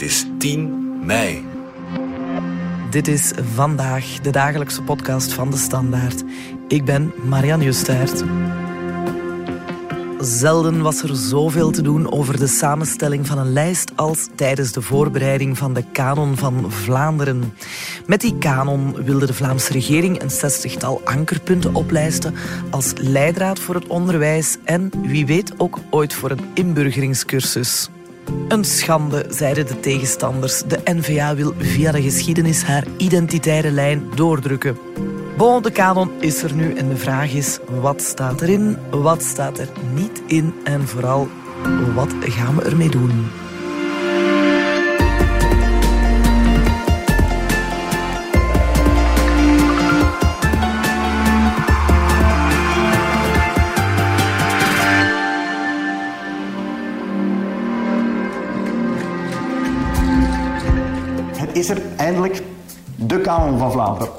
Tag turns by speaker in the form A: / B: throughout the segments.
A: Het is 10 mei.
B: Dit is vandaag de dagelijkse podcast van de Standaard. Ik ben Marianne Justaert. Zelden was er zoveel te doen over de samenstelling van een lijst als tijdens de voorbereiding van de kanon van Vlaanderen. Met die kanon wilde de Vlaamse regering een zestigtal ankerpunten oplijsten als leidraad voor het onderwijs en wie weet ook ooit voor een inburgeringscursus. Een schande, zeiden de tegenstanders. De NVA wil via de geschiedenis haar identitaire lijn doordrukken. Bon, de kanon is er nu en de vraag is, wat staat erin, wat staat er niet in en vooral, wat gaan we ermee doen?
C: Is er eindelijk de kanon van Vlaanderen.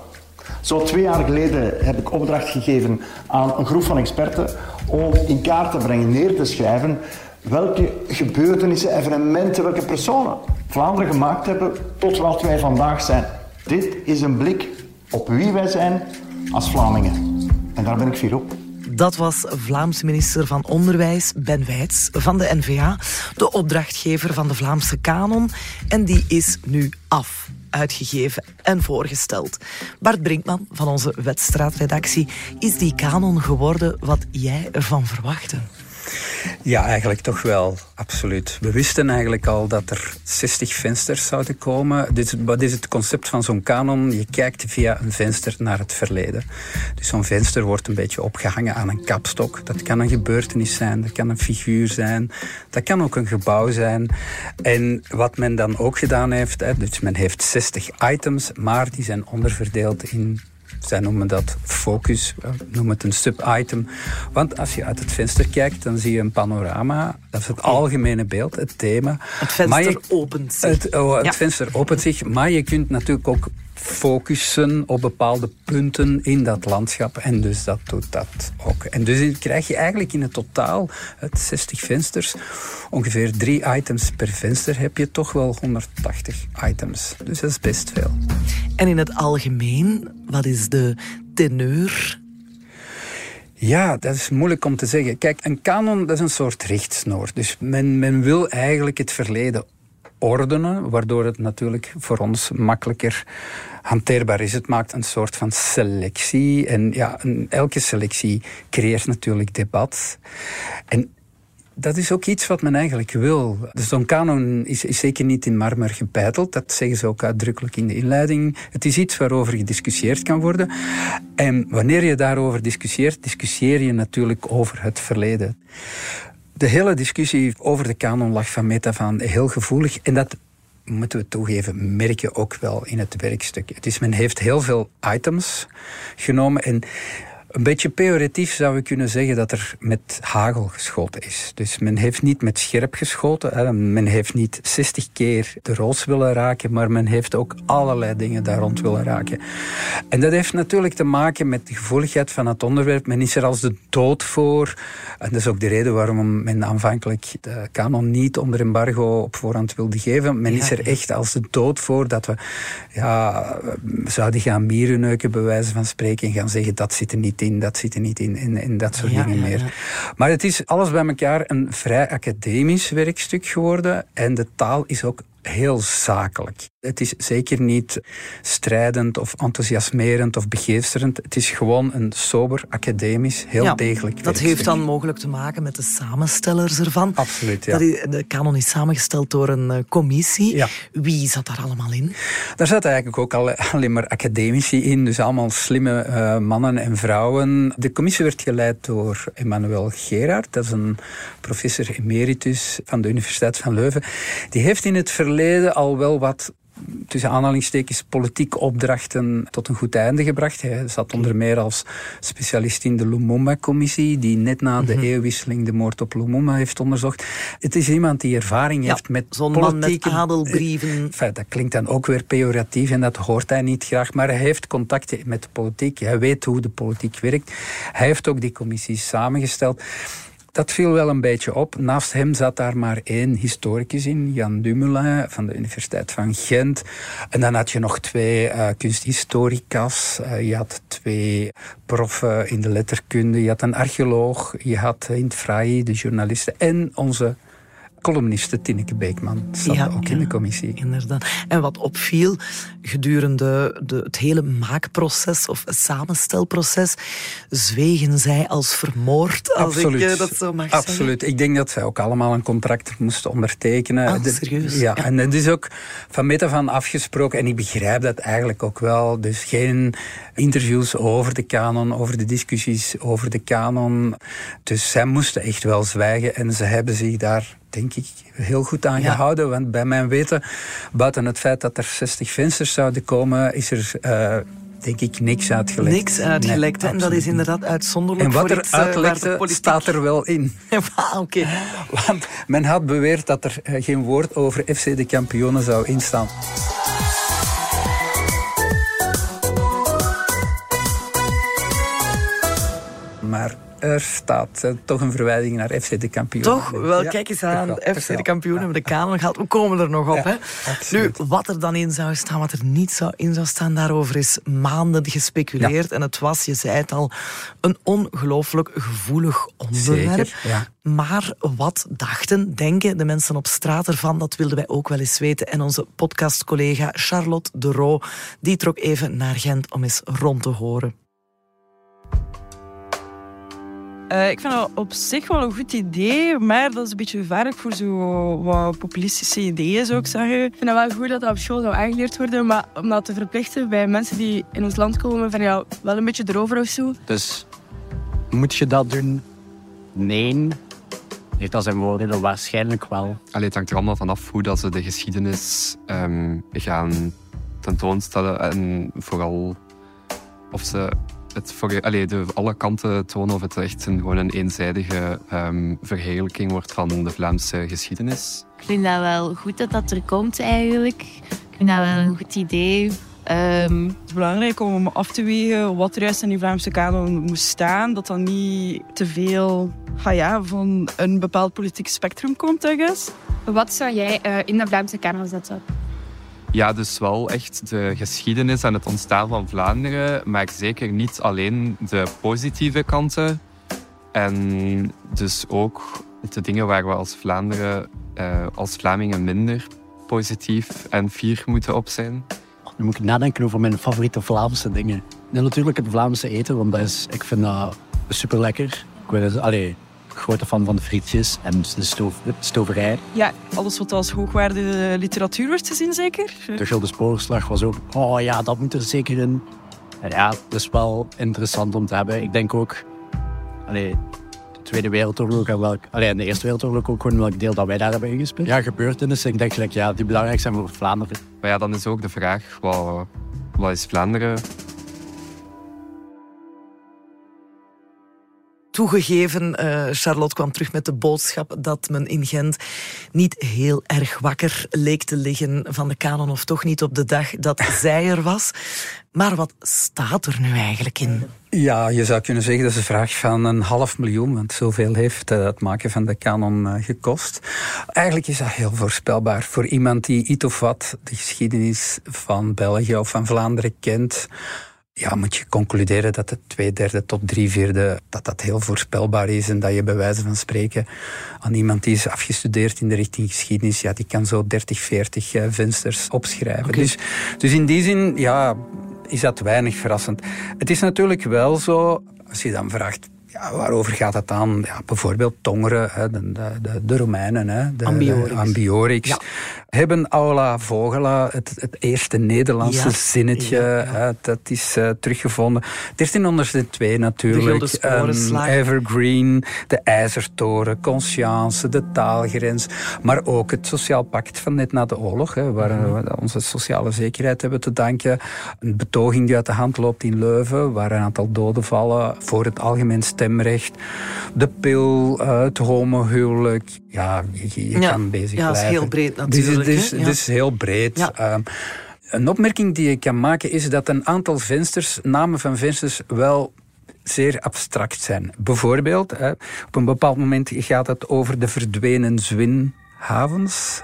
C: Zo twee jaar geleden heb ik opdracht gegeven aan een groep van experten om in kaart te brengen, neer te schrijven welke gebeurtenissen, evenementen, welke personen Vlaanderen gemaakt hebben tot wat wij vandaag zijn. Dit is een blik op wie wij zijn als Vlamingen. En daar ben ik fier op.
B: Dat was Vlaams minister van Onderwijs Ben Wijts van de NVA, de opdrachtgever van de Vlaamse kanon. En die is nu af uitgegeven en voorgesteld. Bart Brinkman van onze wedstraatredactie, is die kanon geworden wat jij ervan verwachtte?
D: Ja, eigenlijk toch wel, absoluut. We wisten eigenlijk al dat er 60 vensters zouden komen. Dit, wat is het concept van zo'n kanon? Je kijkt via een venster naar het verleden. Dus zo'n venster wordt een beetje opgehangen aan een kapstok. Dat kan een gebeurtenis zijn, dat kan een figuur zijn, dat kan ook een gebouw zijn. En wat men dan ook gedaan heeft, dus men heeft 60 items, maar die zijn onderverdeeld in zij noemen dat focus, noem het een sub-item. Want als je uit het venster kijkt, dan zie je een panorama. Dat is het algemene beeld, het thema.
B: Het venster opent zich.
D: Het, oh, het venster opent zich, maar je kunt natuurlijk ook focussen op bepaalde punten in dat landschap. En dus dat doet dat ook. En dus krijg je eigenlijk in het totaal, uit 60 vensters, ongeveer drie items per venster, heb je toch wel 180 items. Dus dat is best veel.
B: En in het algemeen, wat is de teneur
D: ja, dat is moeilijk om te zeggen. Kijk, een kanon dat is een soort richtsnoor. Dus men, men wil eigenlijk het verleden ordenen, waardoor het natuurlijk voor ons makkelijker hanteerbaar is. Het maakt een soort van selectie. En ja, elke selectie creëert natuurlijk debat. En dat is ook iets wat men eigenlijk wil. Dus zo'n kanon is, is, zeker niet in marmer gebeiteld. Dat zeggen ze ook uitdrukkelijk in de inleiding. Het is iets waarover gediscussieerd kan worden. En wanneer je daarover discussieert, discussieer je natuurlijk over het verleden. De hele discussie over de kanon lag van Meta van heel gevoelig. En dat moeten we toegeven, merk je ook wel in het werkstuk. Het is, men heeft heel veel items genomen en een beetje pejoratief zou je kunnen zeggen dat er met hagel geschoten is. Dus men heeft niet met scherp geschoten. Hè. Men heeft niet 60 keer de roos willen raken, maar men heeft ook allerlei dingen daar rond willen raken. En dat heeft natuurlijk te maken met de gevoeligheid van het onderwerp. Men is er als de dood voor. En dat is ook de reden waarom men aanvankelijk de kanon niet onder embargo op voorhand wilde geven. Men is er echt als de dood voor dat we ja, zouden gaan mierenneuken, bij wijze van spreken, en gaan zeggen dat zit er niet in, dat zit er niet in en, dat soort dingen meer. Maar het is alles bij elkaar een vrij academisch werkstuk geworden en de taal is ook heel zakelijk. Het is zeker niet strijdend of enthousiasmerend of begeesterend. Het is gewoon een sober, academisch, heel ja, degelijk
B: Dat heeft dan mogelijk te maken met de samenstellers ervan.
D: Absoluut, ja.
B: De kanon is samengesteld door een eh, commissie.
D: Ja.
B: Wie zat daar allemaal in?
D: Daar zaten eigenlijk ook alleen maar academici in, dus allemaal slimme uh, mannen en vrouwen. De commissie werd geleid door Emmanuel Gerard, dat is een professor emeritus van de Universiteit van Leuven. Die heeft in het verleden al wel wat tussen aanhalingstekens politieke opdrachten tot een goed einde gebracht. Hij zat onder meer als specialist in de Lumumba-commissie, die net na de mm eeuwwisseling de moord op Lumumba heeft onderzocht. Het is iemand die ervaring heeft met politieke...
B: met adelbrieven.
D: Enfin, dat klinkt dan ook weer pejoratief en dat hoort hij niet graag, maar hij heeft contacten met de politiek. Hij weet hoe de politiek werkt. Hij heeft ook die commissie samengesteld. Dat viel wel een beetje op. Naast hem zat daar maar één historicus in, Jan Dumoulin van de Universiteit van Gent. En dan had je nog twee uh, kunsthistoricas. Uh, je had twee proffen in de letterkunde. Je had een archeoloog. Je had in het Fraai de journalisten. En onze columniste Tineke Beekman zat ja, ook in de commissie.
B: Inderdaad. En wat opviel gedurende de, het hele maakproces of samenstelproces, zwegen zij als vermoord, als
D: Absoluut.
B: ik eh, dat zo mag
D: Absoluut.
B: zeggen.
D: Ik denk dat zij ook allemaal een contract moesten ondertekenen.
B: Ah, serieus?
D: Ja, en het is ook van meet af aan afgesproken en ik begrijp dat eigenlijk ook wel. Dus geen interviews over de kanon, over de discussies over de kanon. Dus zij moesten echt wel zwijgen en ze hebben zich daar denk ik, heel goed aan gehouden. Want bij mijn weten, buiten het feit dat er 60 vensters zouden komen, is er... Uh, denk ik, niks uitgelekt.
B: Niks uitgelekt. Nee, en dat is inderdaad uitzonderlijk
D: En wat er
B: iets,
D: uitlekte,
B: politiek...
D: staat er wel in.
B: ah, oké.
D: Want men had beweerd dat er uh, geen woord over FC de kampioenen zou instaan. Er staat uh, toch een verwijzing naar FC de kampioenen.
B: Toch? Wel, ja, kijk eens aan. Wel, FC de kampioenen hebben de kanon gehaald. We komen er nog op. Hè? Nu, wat er dan in zou staan, wat er niet zou in zou staan, daarover is maanden gespeculeerd. En het was, je zei het al, een ongelooflijk gevoelig onderwerp.
D: Zeker,
B: maar wat dachten, denken de mensen op straat ervan? Dat wilden wij ook wel eens weten. En onze podcastcollega Charlotte de Roo, die trok even naar Gent om eens rond te horen.
E: Uh, ik vind dat op zich wel een goed idee, maar dat is een beetje gevaarlijk voor zo wat populistische ideeën, zou ik zeggen. Ik vind het wel goed dat dat op school zou aangeleerd worden, maar om dat te verplichten bij mensen die in ons land komen, vind ik ja, wel een beetje erover of zo.
F: Dus moet je dat doen? Nee. Heeft dat zijn voordelen? Waarschijnlijk wel.
G: Allee, het hangt er allemaal vanaf hoe dat ze de geschiedenis um, gaan tentoonstellen en vooral of ze het voor allee, de, alle kanten tonen of het echt een, gewoon een eenzijdige um, verheerlijking wordt van de Vlaamse geschiedenis.
H: Ik vind dat wel goed dat dat er komt eigenlijk. Ik vind dat wel een goed idee. Um...
E: Het is belangrijk om af te wegen wat er juist in die Vlaamse kanon moest staan. Dat dat niet te veel ah ja, van een bepaald politiek spectrum komt, I guess.
H: Wat zou jij uh, in de Vlaamse kanon zetten?
G: Ja, dus wel echt de geschiedenis en het ontstaan van Vlaanderen, maar zeker niet alleen de positieve kanten. En dus ook de dingen waar we als Vlaanderen, uh, als Vlamingen minder positief en fier moeten op zijn.
F: Nu moet ik nadenken over mijn favoriete Vlaamse dingen. En natuurlijk het Vlaamse eten, want dat is, ik vind dat super lekker. Ik weet het, allee, grote fan van de frietjes en de stoof, stoverij.
E: Ja, alles wat als hoogwaardige literatuur wordt gezien, zeker?
F: De Gulden Spoorslag was ook... Oh ja, dat moet er zeker in. En ja, dat is wel interessant om te hebben. Ik denk ook... Allee, de Tweede Wereldoorlog en welk... Allee, en de Eerste Wereldoorlog ook gewoon welk deel dat wij daar hebben ingespeeld. Ja, gebeurtenissen. Ik denk gelijk, ja, die belangrijk zijn voor Vlaanderen.
G: Maar ja, dan is ook de vraag, wat, wat is Vlaanderen?
B: Toegegeven, uh, Charlotte kwam terug met de boodschap dat men in Gent niet heel erg wakker leek te liggen van de kanon, of toch niet op de dag dat zij er was. Maar wat staat er nu eigenlijk in?
D: Ja, je zou kunnen zeggen dat is een vraag van een half miljoen, want zoveel heeft uh, het maken van de kanon uh, gekost. Eigenlijk is dat heel voorspelbaar voor iemand die iets of wat de geschiedenis van België of van Vlaanderen kent ja, moet je concluderen dat het twee derde tot drie vierde dat dat heel voorspelbaar is en dat je bij wijze van spreken aan iemand die is afgestudeerd in de richting geschiedenis, ja, die kan zo 30, 40 uh, vensters opschrijven. Okay. Dus, dus in die zin, ja, is dat weinig verrassend. Het is natuurlijk wel zo, als je dan vraagt, ja, waarover gaat het dan? Ja, bijvoorbeeld Tongeren, de, de, de, Romeinen, hè, de
B: Ambiorix,
D: de Ambiorix
B: ja.
D: hebben Aula Vogela, het, het eerste Nederlandse
B: Ja.
D: zinnetje, hè, dat is uh, teruggevonden. 1302 natuurlijk,
B: Sporenslag.
D: um, Evergreen, de IJzertoren, Conscience, de taalgrens, maar ook het Sociaal Pact van net na de oorlog, hè, waar
B: Mhm.
D: we onze sociale zekerheid hebben te danken. Een betoging die uit de hand loopt in Leuven, waar een aantal doden vallen voor het algemeen stemrecht. De pil, het homohuwelijk. Ja, je, je
B: Ja.
D: kan bezig
B: Ja, dat is
D: blijven.
B: heel breed
D: is-
B: natuurlijk,
D: is,
B: Ja.
D: is heel breed.
B: Ja.
D: Een opmerking die ik kan maken is dat een aantal vensters, namen van vensters, wel zeer abstract zijn. Bijvoorbeeld, op een bepaald moment gaat het over de verdwenen zwinhavens.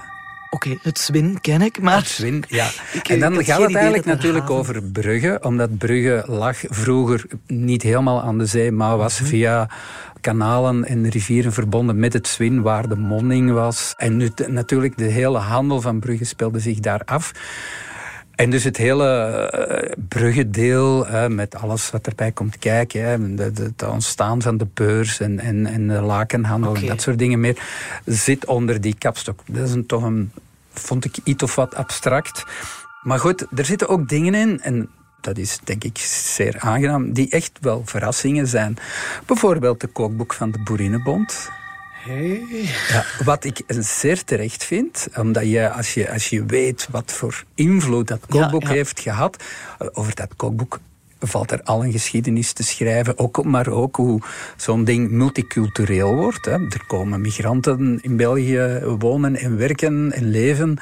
B: Oké, het Zwin ken ik, maar...
D: Het Zwin, ja. en dan gaat het eigenlijk natuurlijk over Brugge, omdat Brugge lag vroeger niet helemaal aan de zee, maar was mhm. via kanalen en rivieren verbonden met het Zwin, waar de monding was. En nu, natuurlijk, de hele handel van Brugge speelde zich daar af. En dus het hele uh, bruggedeel, met alles wat erbij komt kijken, het ontstaan van de beurs en, en, en de lakenhandel en dat soort dingen meer, zit onder die kapstok. Dat is een, toch een, vond ik iets of wat abstract. Maar goed, er zitten ook dingen in, en dat is denk ik zeer aangenaam, die echt wel verrassingen zijn. Bijvoorbeeld de kookboek van de Boerinnenbond.
B: Hey.
D: Ja, wat ik zeer terecht vind, omdat je als, je, als je weet wat voor invloed dat kookboek heeft gehad, eh, over dat kookboek valt er al een geschiedenis te schrijven. Ook, maar ook hoe zo'n ding multicultureel wordt. Hè. Er komen migranten in België wonen en werken en leven.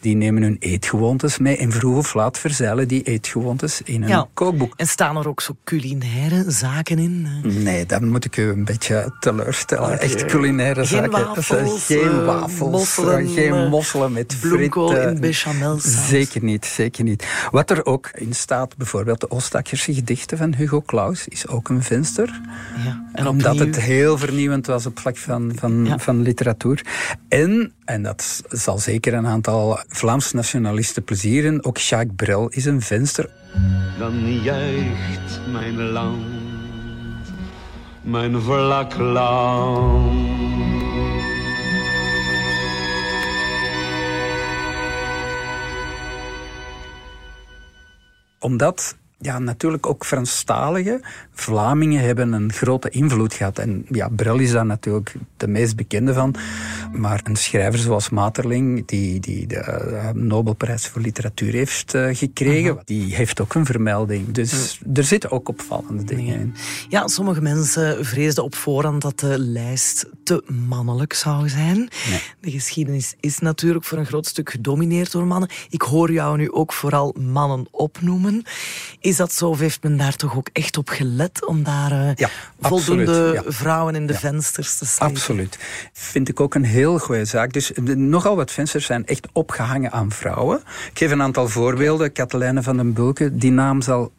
D: Die nemen hun eetgewoontes mee. En vroeg of laat verzeilen die eetgewoontes in een kookboek.
B: En staan er ook zo culinaire zaken in?
D: Nee, dan moet ik u een beetje teleurstellen. Echt culinaire
B: geen
D: zaken.
B: Wafels,
D: geen eh, wafels,
B: mosselen,
D: geen eh, mosselen met
B: bloemkool
D: in
B: bechamel
D: Zeker niet, zeker niet. Wat er ook in staat, bijvoorbeeld de Oostakkers gedichten van Hugo Claus is ook een venster.
B: Ja,
D: en Omdat het heel vernieuwend was op vlak van, van, van literatuur. En, en dat zal zeker een aantal Vlaams nationalisten plezieren, ook Jacques Brel is een venster.
I: Dan juicht mijn land, mijn vlak land.
D: omdat ja, natuurlijk ook Franstaligen, Vlamingen hebben een grote invloed gehad. En ja, Brel is daar natuurlijk de meest bekende van. Maar een schrijver zoals Materling, die, die de uh, Nobelprijs voor literatuur heeft uh, gekregen, die heeft ook een vermelding. Dus er zitten ook opvallende dingen in.
B: Ja, sommige mensen vreesden op voorhand dat de lijst te mannelijk zou zijn.
D: Nee.
B: De geschiedenis is natuurlijk voor een groot stuk gedomineerd door mannen. Ik hoor jou nu ook vooral mannen opnoemen. Is dat zo of heeft men daar toch ook echt op gelet om daar uh,
D: ja,
B: voldoende vrouwen in de vensters te zetten?
D: Absoluut. Vind ik ook een heel goede zaak. Dus nogal wat vensters zijn echt opgehangen aan vrouwen. Ik geef een aantal voorbeelden. Katelijne van den Bulke, die naam zal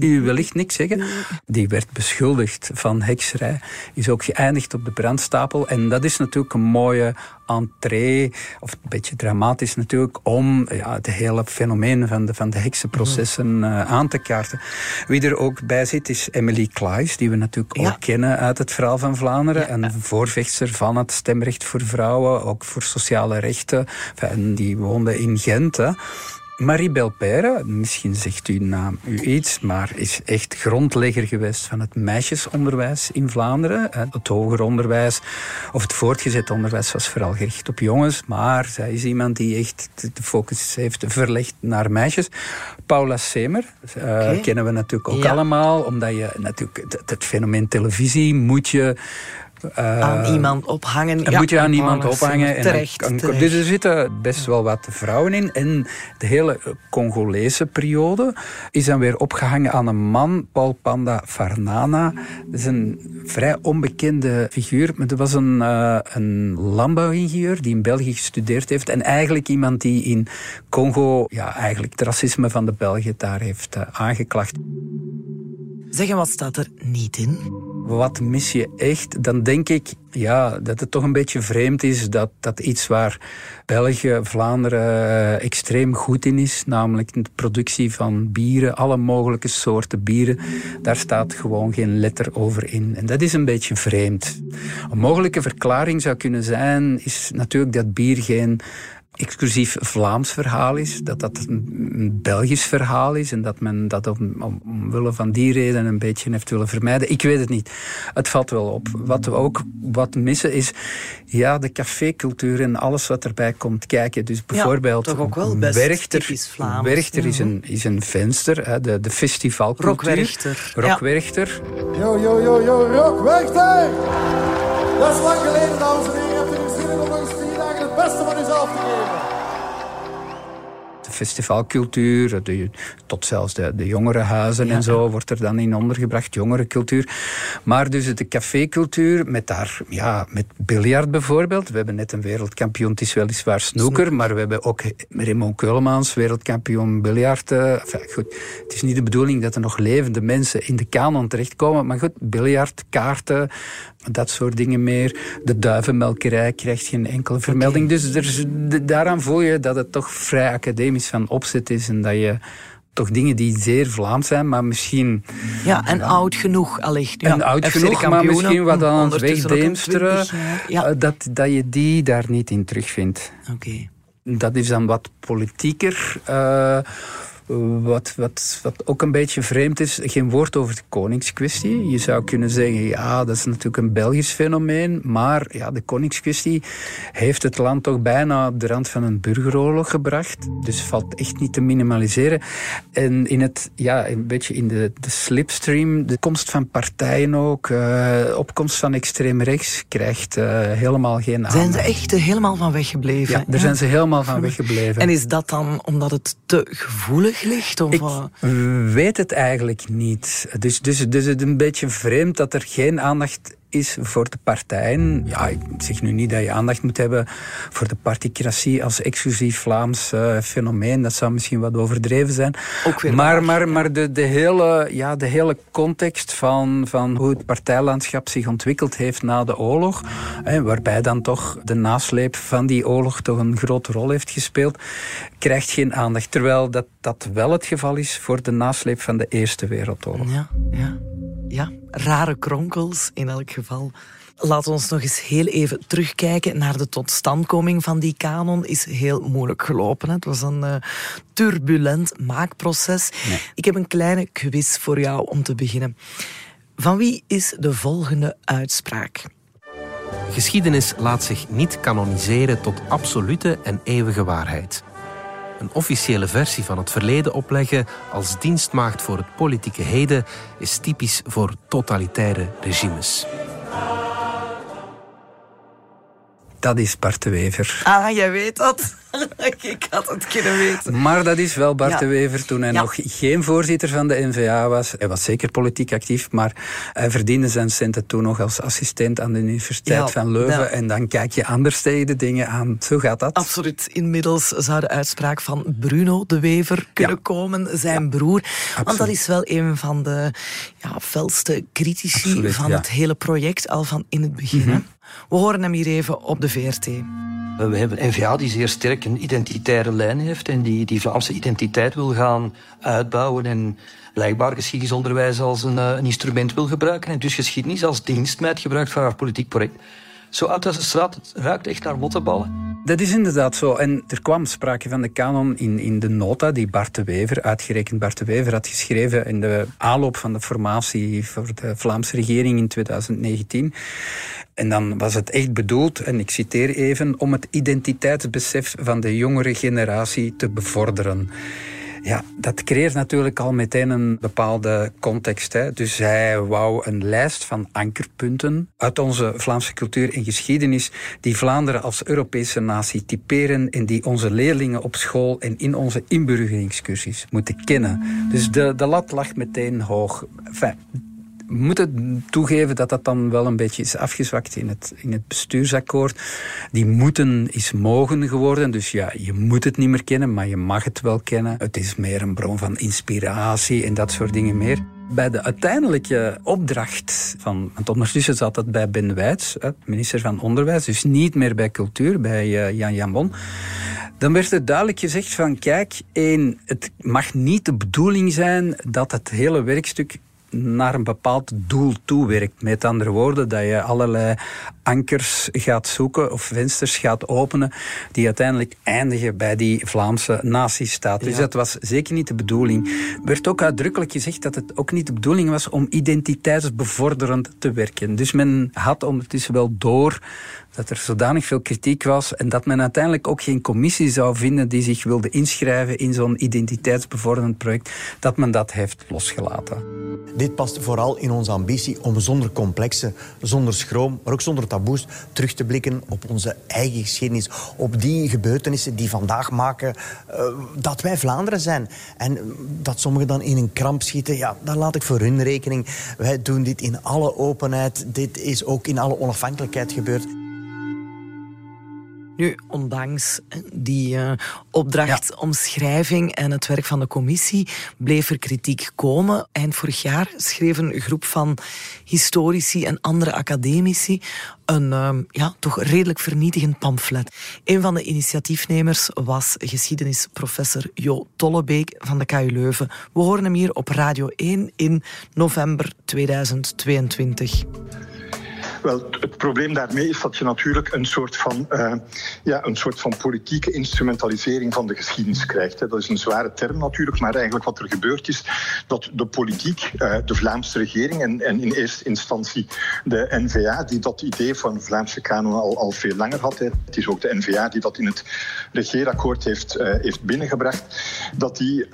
D: u wellicht niks zeggen. Die werd beschuldigd van hekserij. Is ook geëindigd op de brandstapel. En dat is natuurlijk een mooie entree, of een beetje dramatisch natuurlijk, om ja, het hele fenomeen van de, van de heksenprocessen uh, aan te kaarten. Wie er ook bij zit is Emily Klaes, die we natuurlijk ook kennen uit het verhaal van Vlaanderen. Ja. Een voorvechter van het stemrecht voor vrouwen, ook voor sociale rechten. Enfin, die woonde in Gent. Hè. Marie Belpère, misschien zegt uw naam u iets, maar is echt grondlegger geweest van het meisjesonderwijs in Vlaanderen. Het hoger onderwijs of het voortgezet onderwijs was vooral gericht op jongens, maar zij is iemand die echt de focus heeft verlegd naar meisjes. Paula Semer uh, kennen we natuurlijk ook allemaal, omdat je natuurlijk het, het fenomeen televisie moet je
B: aan eh, iemand ophangen.
D: Moet je aan iemand ophangen.
B: En terecht,
D: Dus er zitten best wel wat vrouwen in. En de hele Congolese periode is dan weer opgehangen aan een man, Paul Panda Farnana. Dat is een vrij onbekende figuur. Maar dat was een, uh, een landbouwingenieur die in België gestudeerd heeft. En eigenlijk iemand die in Congo ja, eigenlijk het racisme van de Belgen daar heeft uh, aangeklaagd.
B: Zeggen, wat staat er niet in?
D: Wat mis je echt? Dan denk ik ja, dat het toch een beetje vreemd is dat, dat iets waar België, Vlaanderen eh, extreem goed in is, namelijk de productie van bieren, alle mogelijke soorten bieren, daar staat gewoon geen letter over in. En dat is een beetje vreemd. Een mogelijke verklaring zou kunnen zijn, is natuurlijk dat bier geen exclusief Vlaams verhaal is, dat dat een Belgisch verhaal is en dat men dat om, omwille van die reden een beetje heeft willen vermijden. Ik weet het niet. Het valt wel op. Wat we ook wat missen is ja, de cafécultuur en alles wat erbij komt kijken. Dus bijvoorbeeld
B: ja, toch ook wel best
D: Werchter,
B: Vlaams,
D: Werchter is, een, is een venster, hè, de, de festivalcultuur.
B: Rockwerchter.
D: Rockwerchter.
J: Ja. Yo, yo, yo, yo, Rockwerchter! Dat is lang geleden, dames en heren. Je hebt er zin in om nog eens vier dagen het beste
D: festivalcultuur, de, tot zelfs de, de jongerenhuizen en zo wordt er dan in ondergebracht, jongerencultuur. Maar dus de cafécultuur met daar, ja, met biljart bijvoorbeeld. We hebben net een wereldkampioen, het is weliswaar snoeker, maar we hebben ook Raymond Keulemans, wereldkampioen biljart. Uh, goed, het is niet de bedoeling dat er nog levende mensen in de kanon terechtkomen, maar goed, biljart, kaarten, dat soort dingen meer. De duivenmelkerij krijgt geen enkele vermelding. Dus er, daaraan voel je dat het toch vrij academisch van opzet is en dat je toch dingen die zeer Vlaams zijn, maar misschien...
B: Ja, en oud genoeg allicht. Ja,
D: en oud genoeg, maar misschien wat aan het wegdeemsteren, ja. Eh, dat, dat je die daar niet in terugvindt.
B: Oké.
D: Dat is dan wat politieker... Uh, wat, wat, wat ook een beetje vreemd is, geen woord over de koningskwestie. Je zou kunnen zeggen, ja, dat is natuurlijk een Belgisch fenomeen, maar ja, de koningskwestie heeft het land toch bijna op de rand van een burgeroorlog gebracht. Dus valt echt niet te minimaliseren. En in het, ja, een beetje in de, de slipstream, de komst van partijen ook, uh, opkomst van extreem rechts, krijgt uh, helemaal geen aandacht.
B: Zijn ze echt helemaal van weggebleven?
D: Ja, daar zijn ze helemaal van weggebleven.
B: En is dat dan omdat het te gevoelig ligt? Of
D: ik weet het eigenlijk niet. Dus, dus, dus het is een beetje vreemd dat er geen aandacht is voor de partijen. Ja, ik zeg nu niet dat je aandacht moet hebben voor de particratie als exclusief Vlaams uh, fenomeen. Dat zou misschien wat overdreven zijn. maar maar, maar de, de, hele, ja, de hele context van, van hoe het partijlandschap zich ontwikkeld heeft na de oorlog, hè, waarbij dan toch de nasleep van die oorlog toch een grote rol heeft gespeeld, krijgt geen aandacht. Terwijl dat, dat wel het geval is voor de nasleep van de Eerste Wereldoorlog.
B: Ja, ja ja, rare kronkels in elk geval. Laten we ons nog eens heel even terugkijken naar de totstandkoming van die kanon. Is heel moeilijk gelopen. Hè? Het was een uh, turbulent maakproces. Ik heb een kleine quiz voor jou om te beginnen. Van wie is de volgende uitspraak?
K: Geschiedenis laat zich niet kanoniseren tot absolute en eeuwige waarheid een officiële versie van het verleden opleggen als dienstmaagd voor het politieke heden is typisch voor totalitaire regimes.
D: Dat is Bart de Wever.
B: Ah, jij weet dat. ik had het kunnen weten.
D: Maar dat is wel Bart de Wever toen hij nog geen voorzitter van de NVA was. Hij was zeker politiek actief, maar hij verdiende zijn centen toen nog als assistent aan de Universiteit van Leuven. En dan kijk je anders tegen de dingen aan. Zo gaat dat.
B: Absoluut. Inmiddels zou de uitspraak van Bruno de Wever kunnen komen, zijn broer. Want dat is wel een van de ja, felste critici van het hele project, al van in het begin. Mhm. We horen hem hier even op de VRT.
L: We hebben een NVA die zeer sterk een identitaire lijn heeft en die die Vlaamse identiteit wil gaan uitbouwen en blijkbaar geschiedenisonderwijs als een, eh, instrument wil gebruiken en dus geschiedenis als dienstmeid gebruikt voor haar politiek project. Zo uit de straat, het ruikt echt naar mottenballen.
D: Dat is inderdaad zo. En er kwam sprake van de kanon in, in de nota die Bart de Wever, uitgerekend Bart de Wever, had geschreven in de aanloop van de formatie voor de Vlaamse regering in 2019. En dan was het echt bedoeld, en ik citeer even, om het identiteitsbesef van de jongere generatie te bevorderen. Ja, dat creëert natuurlijk al meteen een bepaalde context. Hè. Dus hij wou een lijst van ankerpunten uit onze Vlaamse cultuur en geschiedenis die Vlaanderen als Europese natie typeren en die onze leerlingen op school en in onze inburgeringscursies moeten kennen. Dus de, de lat lag meteen hoog. Moeten toegeven dat dat dan wel een beetje is afgezwakt in het, in het bestuursakkoord. Die moeten is mogen geworden. Dus ja, je moet het niet meer kennen, maar je mag het wel kennen. Het is meer een bron van inspiratie en dat soort dingen meer. Bij de uiteindelijke opdracht van, want ondertussen zat dat bij Ben Wijts, minister van Onderwijs, dus niet meer bij cultuur, bij uh, Jan Jambon. Dan werd er duidelijk gezegd van, kijk, één, het mag niet de bedoeling zijn dat het hele werkstuk naar een bepaald doel toewerkt. Met andere woorden, dat je allerlei ankers gaat zoeken of vensters gaat openen die uiteindelijk eindigen bij die Vlaamse nazistaat. Dus dat was zeker niet de bedoeling. Er werd ook uitdrukkelijk gezegd dat het ook niet de bedoeling was om identiteitsbevorderend te werken. Dus men had ondertussen wel door dat er zodanig veel kritiek was en dat men uiteindelijk ook geen commissie zou vinden die zich wilde inschrijven in zo'n identiteitsbevorderend project, dat men dat heeft losgelaten.
M: Dit past vooral in onze ambitie om zonder complexen, zonder schroom, maar ook zonder taboes, terug te blikken op onze eigen geschiedenis, op die gebeurtenissen die vandaag maken uh, dat wij Vlaanderen zijn. En dat sommigen dan in een kramp schieten, ja, dat laat ik voor hun rekening. Wij doen dit in alle openheid. Dit is ook in alle onafhankelijkheid gebeurd.
B: Nu, ondanks die uh, opdrachtomschrijving en het werk van de commissie bleef er kritiek komen. Eind vorig jaar schreef een groep van historici en andere academici een uh, ja, toch redelijk vernietigend pamflet. Een van de initiatiefnemers was geschiedenisprofessor Jo Tollebeek van de KU Leuven. We horen hem hier op Radio 1 in november 2022.
N: Wel, het probleem daarmee is dat je natuurlijk een soort van, uh, ja, een soort van politieke instrumentalisering van de geschiedenis krijgt. Hè. Dat is een zware term natuurlijk, maar eigenlijk wat er gebeurt is dat de politiek, uh, de Vlaamse regering en, en, in eerste instantie de NVA, die dat idee van Vlaamse kanon al, al veel langer had. Hè. Het is ook de NVA die dat in het regeerakkoord heeft, uh, heeft binnengebracht, dat die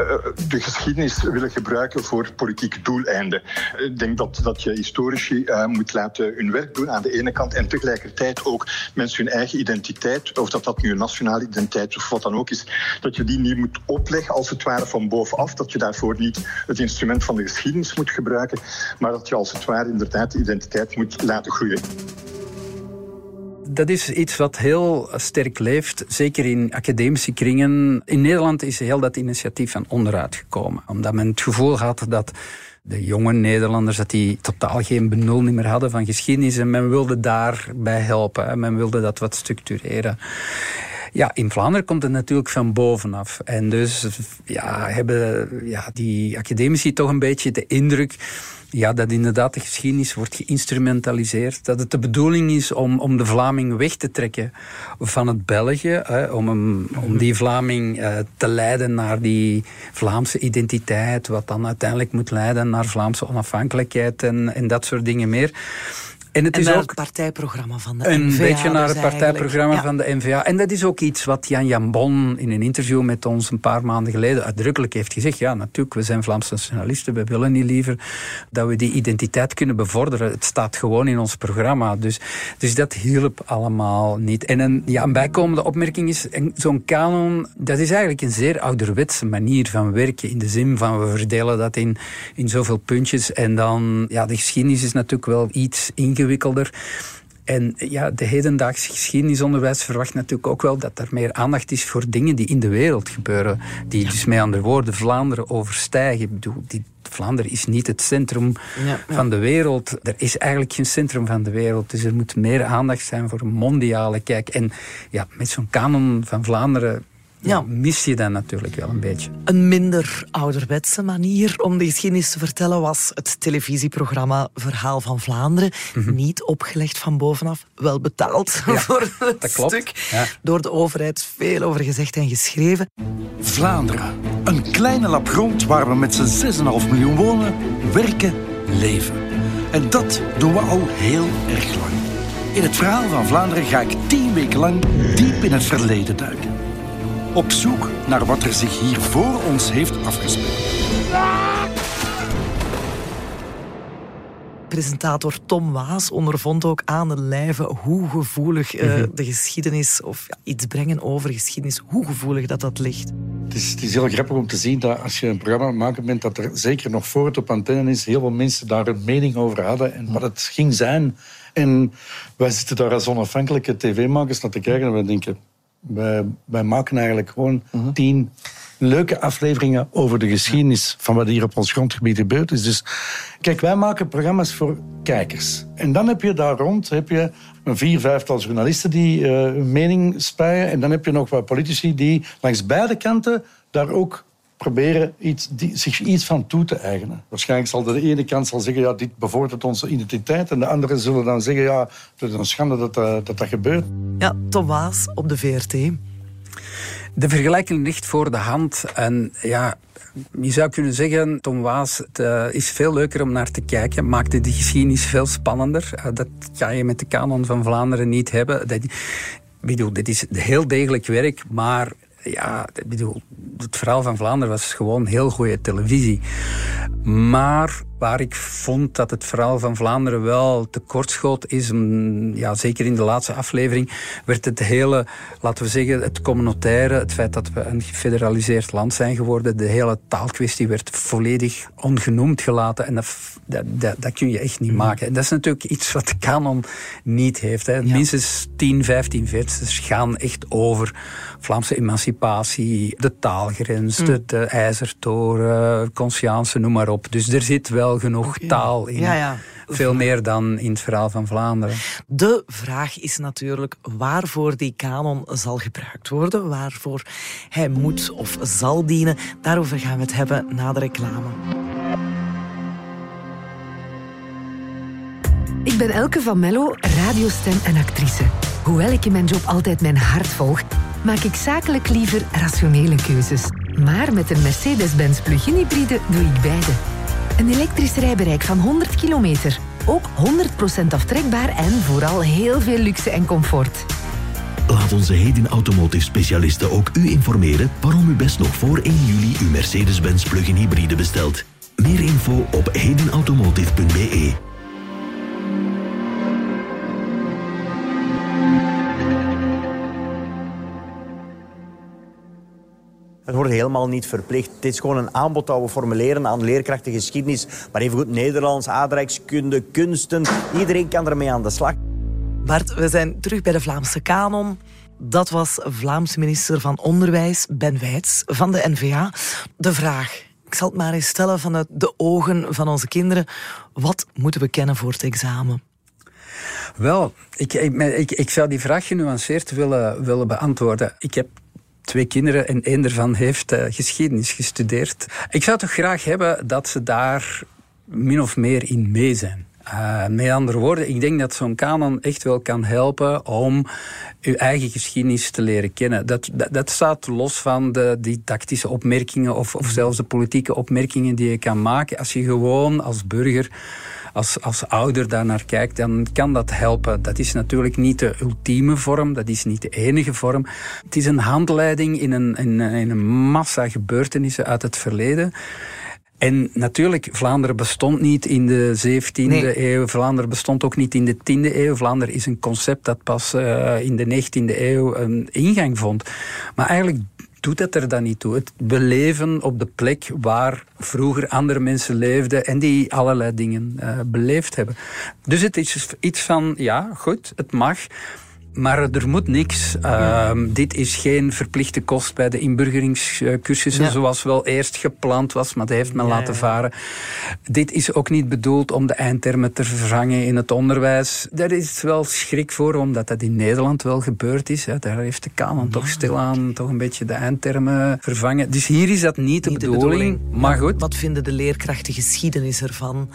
N: de geschiedenis willen gebruiken voor politiek doeleinden. Ik denk dat, dat je historici moet laten hun werk aan de ene kant en tegelijkertijd ook mensen hun eigen identiteit, of dat dat nu een nationale identiteit of wat dan ook is, dat je die niet moet opleggen als het ware van bovenaf, dat je daarvoor niet het instrument van de geschiedenis moet gebruiken, maar dat je als het ware inderdaad de identiteit moet laten groeien
D: dat is iets wat heel sterk leeft, zeker in academische kringen. In Nederland is heel dat initiatief van onderuit gekomen, omdat men het gevoel had dat de jonge Nederlanders, dat die totaal geen benul meer hadden van geschiedenis. En men wilde daarbij helpen. Men wilde dat wat structureren. Ja, in Vlaanderen komt het natuurlijk van bovenaf. En dus ja, hebben ja, die academici toch een beetje de indruk ja, dat inderdaad de geschiedenis wordt geïnstrumentaliseerd. Dat het de bedoeling is om, om de Vlaming weg te trekken van het België. Hè, om, om die Vlaming uh, te leiden naar die Vlaamse identiteit. Wat dan uiteindelijk moet leiden naar Vlaamse onafhankelijkheid en, en dat soort dingen meer.
B: En het is ook het partijprogramma van de NVA.
D: Een beetje naar het partijprogramma van de NVA. En dat is ook iets wat Jan Jambon in een interview met ons een paar maanden geleden uitdrukkelijk heeft gezegd. Ja, natuurlijk, we zijn Vlaamse nationalisten. We willen niet liever dat we die identiteit kunnen bevorderen. Het staat gewoon in ons programma. Dus, dus dat hielp allemaal niet. En een, ja, een bijkomende opmerking is, zo'n kanon, dat is eigenlijk een zeer ouderwetse manier van werken. In de zin van, we verdelen dat in, in zoveel puntjes. En dan, ja, de geschiedenis is natuurlijk wel iets ingewikkelder ingewikkelder. En ja, de hedendaagse geschiedenisonderwijs verwacht natuurlijk ook wel dat er meer aandacht is voor dingen die in de wereld gebeuren. Die dus met andere woorden Vlaanderen overstijgen. Ik bedoel, die, Vlaanderen is niet het centrum van de wereld. Er is eigenlijk geen centrum van de wereld. Dus er moet meer aandacht zijn voor een mondiale kijk. En ja, met zo'n kanon van Vlaanderen ja. mis je dat natuurlijk wel een beetje.
B: Een minder ouderwetse manier om de geschiedenis te vertellen was het televisieprogramma Verhaal van Vlaanderen. Mhm. Niet opgelegd van bovenaf, wel betaald voor het dat klopt. stuk. Door de overheid veel over gezegd en geschreven.
O: Vlaanderen, een kleine lap grond waar we met z'n 6,5 miljoen wonen, werken, leven. En dat doen we al heel erg lang. In het verhaal van Vlaanderen ga ik tien weken lang diep in het verleden duiken. Op zoek naar wat er zich hier voor ons heeft afgespeeld.
B: Presentator Tom Waas ondervond ook aan de lijve hoe gevoelig uh, de geschiedenis, of ja, iets brengen over geschiedenis, hoe gevoelig dat dat ligt.
P: Het is, het is heel grappig om te zien dat als je een programma aan het maken bent, dat er zeker nog voor het op antenne is, heel veel mensen daar een mening over hadden en wat het ging zijn. En wij zitten daar als onafhankelijke tv-makers naar te kijken en we denken, wij, wij maken eigenlijk gewoon tien leuke afleveringen over de geschiedenis van wat hier op ons grondgebied gebeurd is. Dus kijk, wij maken programma's voor kijkers. En dan heb je daar rond heb je een vier, vijftal journalisten die uh, hun mening spuien. En dan heb je nog wat politici die langs beide kanten daar ook proberen iets, die, zich iets van toe te eigenen. Waarschijnlijk zal de ene kant zal zeggen, ja, dit bevordert onze identiteit. En de andere zullen dan zeggen, ja, het is een schande dat uh, dat, dat gebeurt.
B: Ja, Thomas op de VRT.
D: De vergelijking ligt voor de hand. En ja, je zou kunnen zeggen, Tom Waas, het uh, is veel leuker om naar te kijken. Maakte de geschiedenis veel spannender. Uh, dat ga je met de kanon van Vlaanderen niet hebben. Dat, bedoel, dit is heel degelijk werk, maar ja, bedoel, het verhaal van Vlaanderen was gewoon heel goede televisie. Maar Waar ik vond dat het verhaal van Vlaanderen wel tekortschoot is, ja, zeker in de laatste aflevering, werd het hele, laten we zeggen, het communautaire, het feit dat we een gefederaliseerd land zijn geworden, de hele taalkwestie werd volledig ongenoemd gelaten. En dat, dat, dat, kun je echt niet mm. maken. En dat is natuurlijk iets wat de kanon niet heeft. Hè. Minstens 10, 15 versers gaan echt over Vlaamse emancipatie, de taalgrens, mm. de, de IJzertoren, Conscience, noem maar op. Dus er zit wel genoeg taal in.
B: Ja, ja.
D: Veel meer dan in het verhaal van Vlaanderen.
B: De vraag is natuurlijk waarvoor die kanon zal gebruikt worden, waarvoor hij moet of zal dienen. Daarover gaan we het hebben na de reclame.
Q: Ik ben Elke van Mello, radiostem en actrice. Hoewel ik in mijn job altijd mijn hart volg, maak ik zakelijk liever rationele keuzes. Maar met een Mercedes-Benz plug-in hybride doe ik beide. Een elektrisch rijbereik van 100 kilometer. Ook 100% aftrekbaar en vooral heel veel luxe en comfort.
R: Laat onze Hedin Automotive specialisten ook u informeren waarom u best nog voor 1 juli uw Mercedes-Benz plug-in hybride bestelt. Meer info op hedinautomotive.be.
M: Het wordt helemaal niet verplicht. Het is gewoon een aanbod dat we formuleren aan leerkrachten geschiedenis, maar evengoed Nederlands, aardrijkskunde, kunsten. Iedereen kan ermee aan de slag.
B: Bart, we zijn terug bij de Vlaamse kanon. Dat was Vlaams minister van Onderwijs Ben Wijts van de NVA. De vraag, ik zal het maar eens stellen vanuit de ogen van onze kinderen. Wat moeten we kennen voor het examen?
D: Wel, ik, ik, ik, zou die vraag genuanceerd willen, willen beantwoorden. Ik heb twee kinderen en één daarvan heeft uh, geschiedenis gestudeerd. Ik zou toch graag hebben dat ze daar min of meer in mee zijn. Uh, met andere woorden, ik denk dat zo'n kanon echt wel kan helpen om uw eigen geschiedenis te leren kennen. Dat, dat, dat staat los van de didactische opmerkingen of, of zelfs de politieke opmerkingen die je kan maken. Als je gewoon als burger als, als ouder daar naar kijkt, dan kan dat helpen. Dat is natuurlijk niet de ultieme vorm, dat is niet de enige vorm. Het is een handleiding in een, in, in een massa gebeurtenissen uit het verleden. En natuurlijk, Vlaanderen bestond niet in de 17e eeuw. Vlaanderen bestond ook niet in de 10e eeuw. Vlaanderen is een concept dat pas uh, in de 19e eeuw een ingang vond. Maar eigenlijk doet het er dan niet toe. Het beleven op de plek waar vroeger andere mensen leefden en die allerlei dingen uh, beleefd hebben. Dus het is iets van, ja, goed, het mag. Maar er moet niks. Uh, dit is geen verplichte kost bij de inburgeringscursussen, ja. zoals wel eerst gepland was, maar dat heeft men ja, laten varen. Dit is ook niet bedoeld om de eindtermen te vervangen in het onderwijs. Daar is wel schrik voor, omdat dat in Nederland wel gebeurd is. Hè. Daar heeft de Kamer toch stilaan toch een beetje de eindtermen vervangen. Dus hier is dat niet de, bedoeling, de bedoeling. Maar goed.
B: Wat vinden de leerkrachten geschiedenis ervan?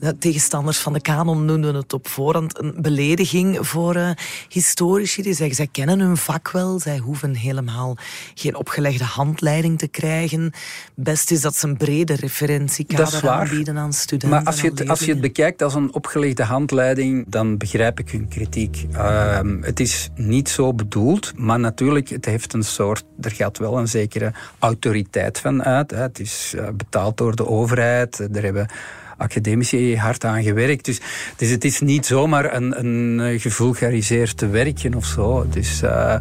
B: De tegenstanders van de kanon noemden het op voorhand een belediging voor uh, historici. Die zeggen, zij kennen hun vak wel, zij hoeven helemaal geen opgelegde handleiding te krijgen. Best is dat ze een brede referentiekader aanbieden aan studenten.
D: Maar als je, het, als je het bekijkt als een opgelegde handleiding, dan begrijp ik hun kritiek. Uh, het is niet zo bedoeld, maar natuurlijk, het heeft een soort, er gaat wel een zekere autoriteit van uit. Hè. Het is uh, betaald door de overheid, er hebben academici hard aan gewerkt. Dus, dus het is niet zomaar een, een gevulgariseerd werkje of zo. Dus, uh,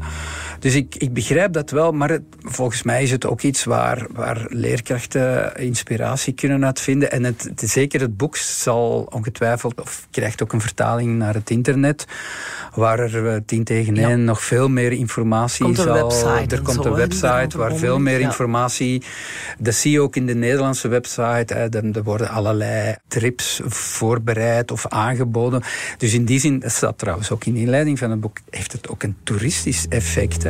D: dus ik, ik begrijp dat wel, maar het, volgens mij is het ook iets waar, waar leerkrachten inspiratie kunnen uitvinden. En het, het, zeker het boek zal ongetwijfeld, of krijgt ook een vertaling naar het internet, waar er 10 eh, tegen 1 nog veel meer informatie
B: komt
D: zal...
B: Website
D: er komt een website waar veel meer informatie... Dat zie je ook in de Nederlandse website. Er worden allerlei trips voorbereid of aangeboden. Dus in die zin, dat staat trouwens ook in de inleiding van het boek, heeft het ook een toeristisch effect.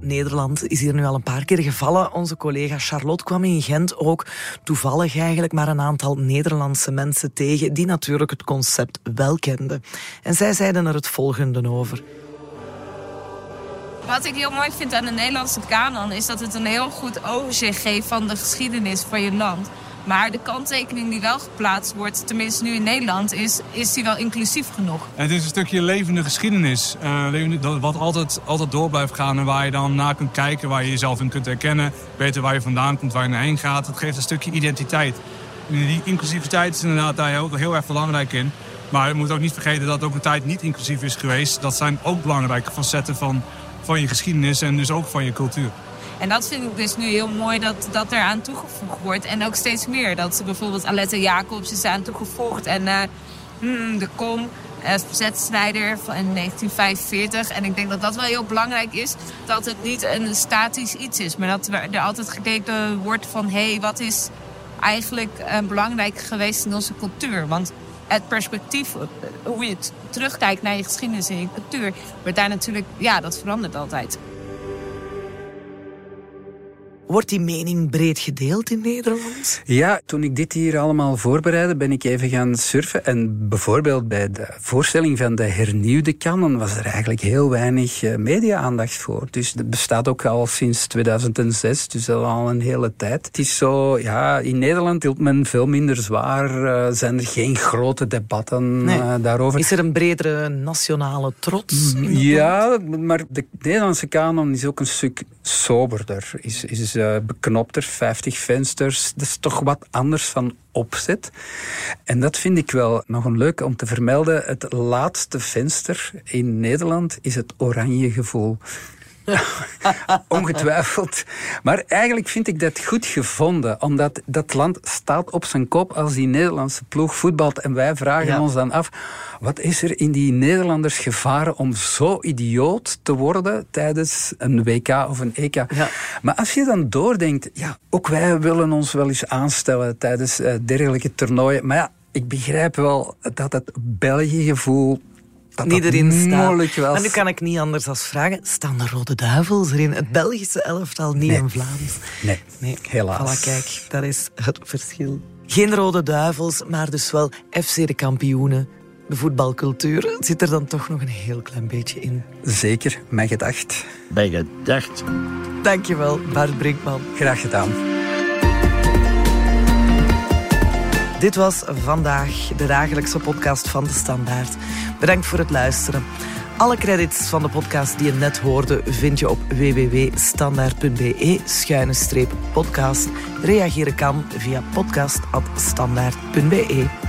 B: Nederland is hier nu al een paar keer gevallen. Onze collega Charlotte kwam in Gent ook toevallig eigenlijk maar een aantal Nederlandse mensen tegen die natuurlijk het concept wel kenden. En zij zeiden er het volgende over.
S: Wat ik heel mooi vind aan de Nederlandse kanon is dat het een heel goed overzicht geeft van de geschiedenis van je land. Maar de kanttekening die wel geplaatst wordt, tenminste nu in Nederland, is, is die wel inclusief genoeg?
T: Het is een stukje levende geschiedenis. Uh, wat altijd, altijd door blijft gaan en waar je dan naar kunt kijken, waar je jezelf in kunt herkennen. Weten waar je vandaan komt, waar je naar heen gaat. Het geeft een stukje identiteit. Die inclusiviteit is inderdaad daar ook heel erg belangrijk in. Maar je moet ook niet vergeten dat ook een tijd niet inclusief is geweest. Dat zijn ook belangrijke facetten van, van je geschiedenis en dus ook van je cultuur.
S: En dat vind ik dus nu heel mooi dat, dat er aan toegevoegd wordt. En ook steeds meer. Dat bijvoorbeeld Alette Jacobs is aan toegevoegd. En uh, de Kom, uh, verzetsstrijder van 1945. En ik denk dat dat wel heel belangrijk is. Dat het niet een statisch iets is. Maar dat er altijd gekeken wordt van... hé, hey, wat is eigenlijk uh, belangrijk geweest in onze cultuur? Want het perspectief, hoe je terugkijkt naar je geschiedenis en je cultuur... wordt daar natuurlijk... Ja, dat verandert altijd.
B: Wordt die mening breed gedeeld in Nederland?
D: Ja, toen ik dit hier allemaal voorbereidde, ben ik even gaan surfen. En bijvoorbeeld bij de voorstelling van de hernieuwde kanon was er eigenlijk heel weinig eh, media-aandacht voor. Dus het bestaat ook al sinds 2006, dus al een hele tijd. Het is zo, ja, in Nederland hield men veel minder zwaar. Uh, zijn er geen grote debatten nee. uh, daarover.
B: Is er een bredere nationale trots?
D: Ja, maar de Nederlandse kanon is ook een stuk soberder. Is, is uh, beknopter, 50 vensters. Dat is toch wat anders van opzet. En dat vind ik wel nog een leuk om te vermelden. Het laatste venster in Nederland is het oranje gevoel. Ongetwijfeld. Maar eigenlijk vind ik dat goed gevonden. Omdat dat land staat op zijn kop als die Nederlandse ploeg voetbalt. En wij vragen ons dan af, wat is er in die Nederlanders gevaren om zo idioot te worden tijdens een WK of een EK? Ja. Maar als je dan doordenkt, ja, ook wij willen ons wel eens aanstellen tijdens uh, dergelijke toernooien. Maar ja, ik begrijp wel dat het België-gevoel dat
B: niet erin staat.
D: Was.
B: Maar nu kan ik niet anders als vragen, staan de Rode Duivels erin? Het Belgische elftal, niet
D: nee.
B: in Vlaams?
D: Nee, nee. helaas.
B: Voilà, kijk, dat is het verschil. Geen Rode Duivels, maar dus wel FC de kampioenen. De voetbalcultuur zit er dan toch nog een heel klein beetje in.
D: Zeker, mijn gedacht.
F: Bij gedacht.
B: Dankjewel, Bart Brinkman.
D: Graag gedaan.
B: Dit was vandaag de dagelijkse podcast van De Standaard. Bedankt voor het luisteren. Alle credits van de podcast die je net hoorde vind je op www.standaard.be-podcast. Reageren kan via podcast.standaard.be.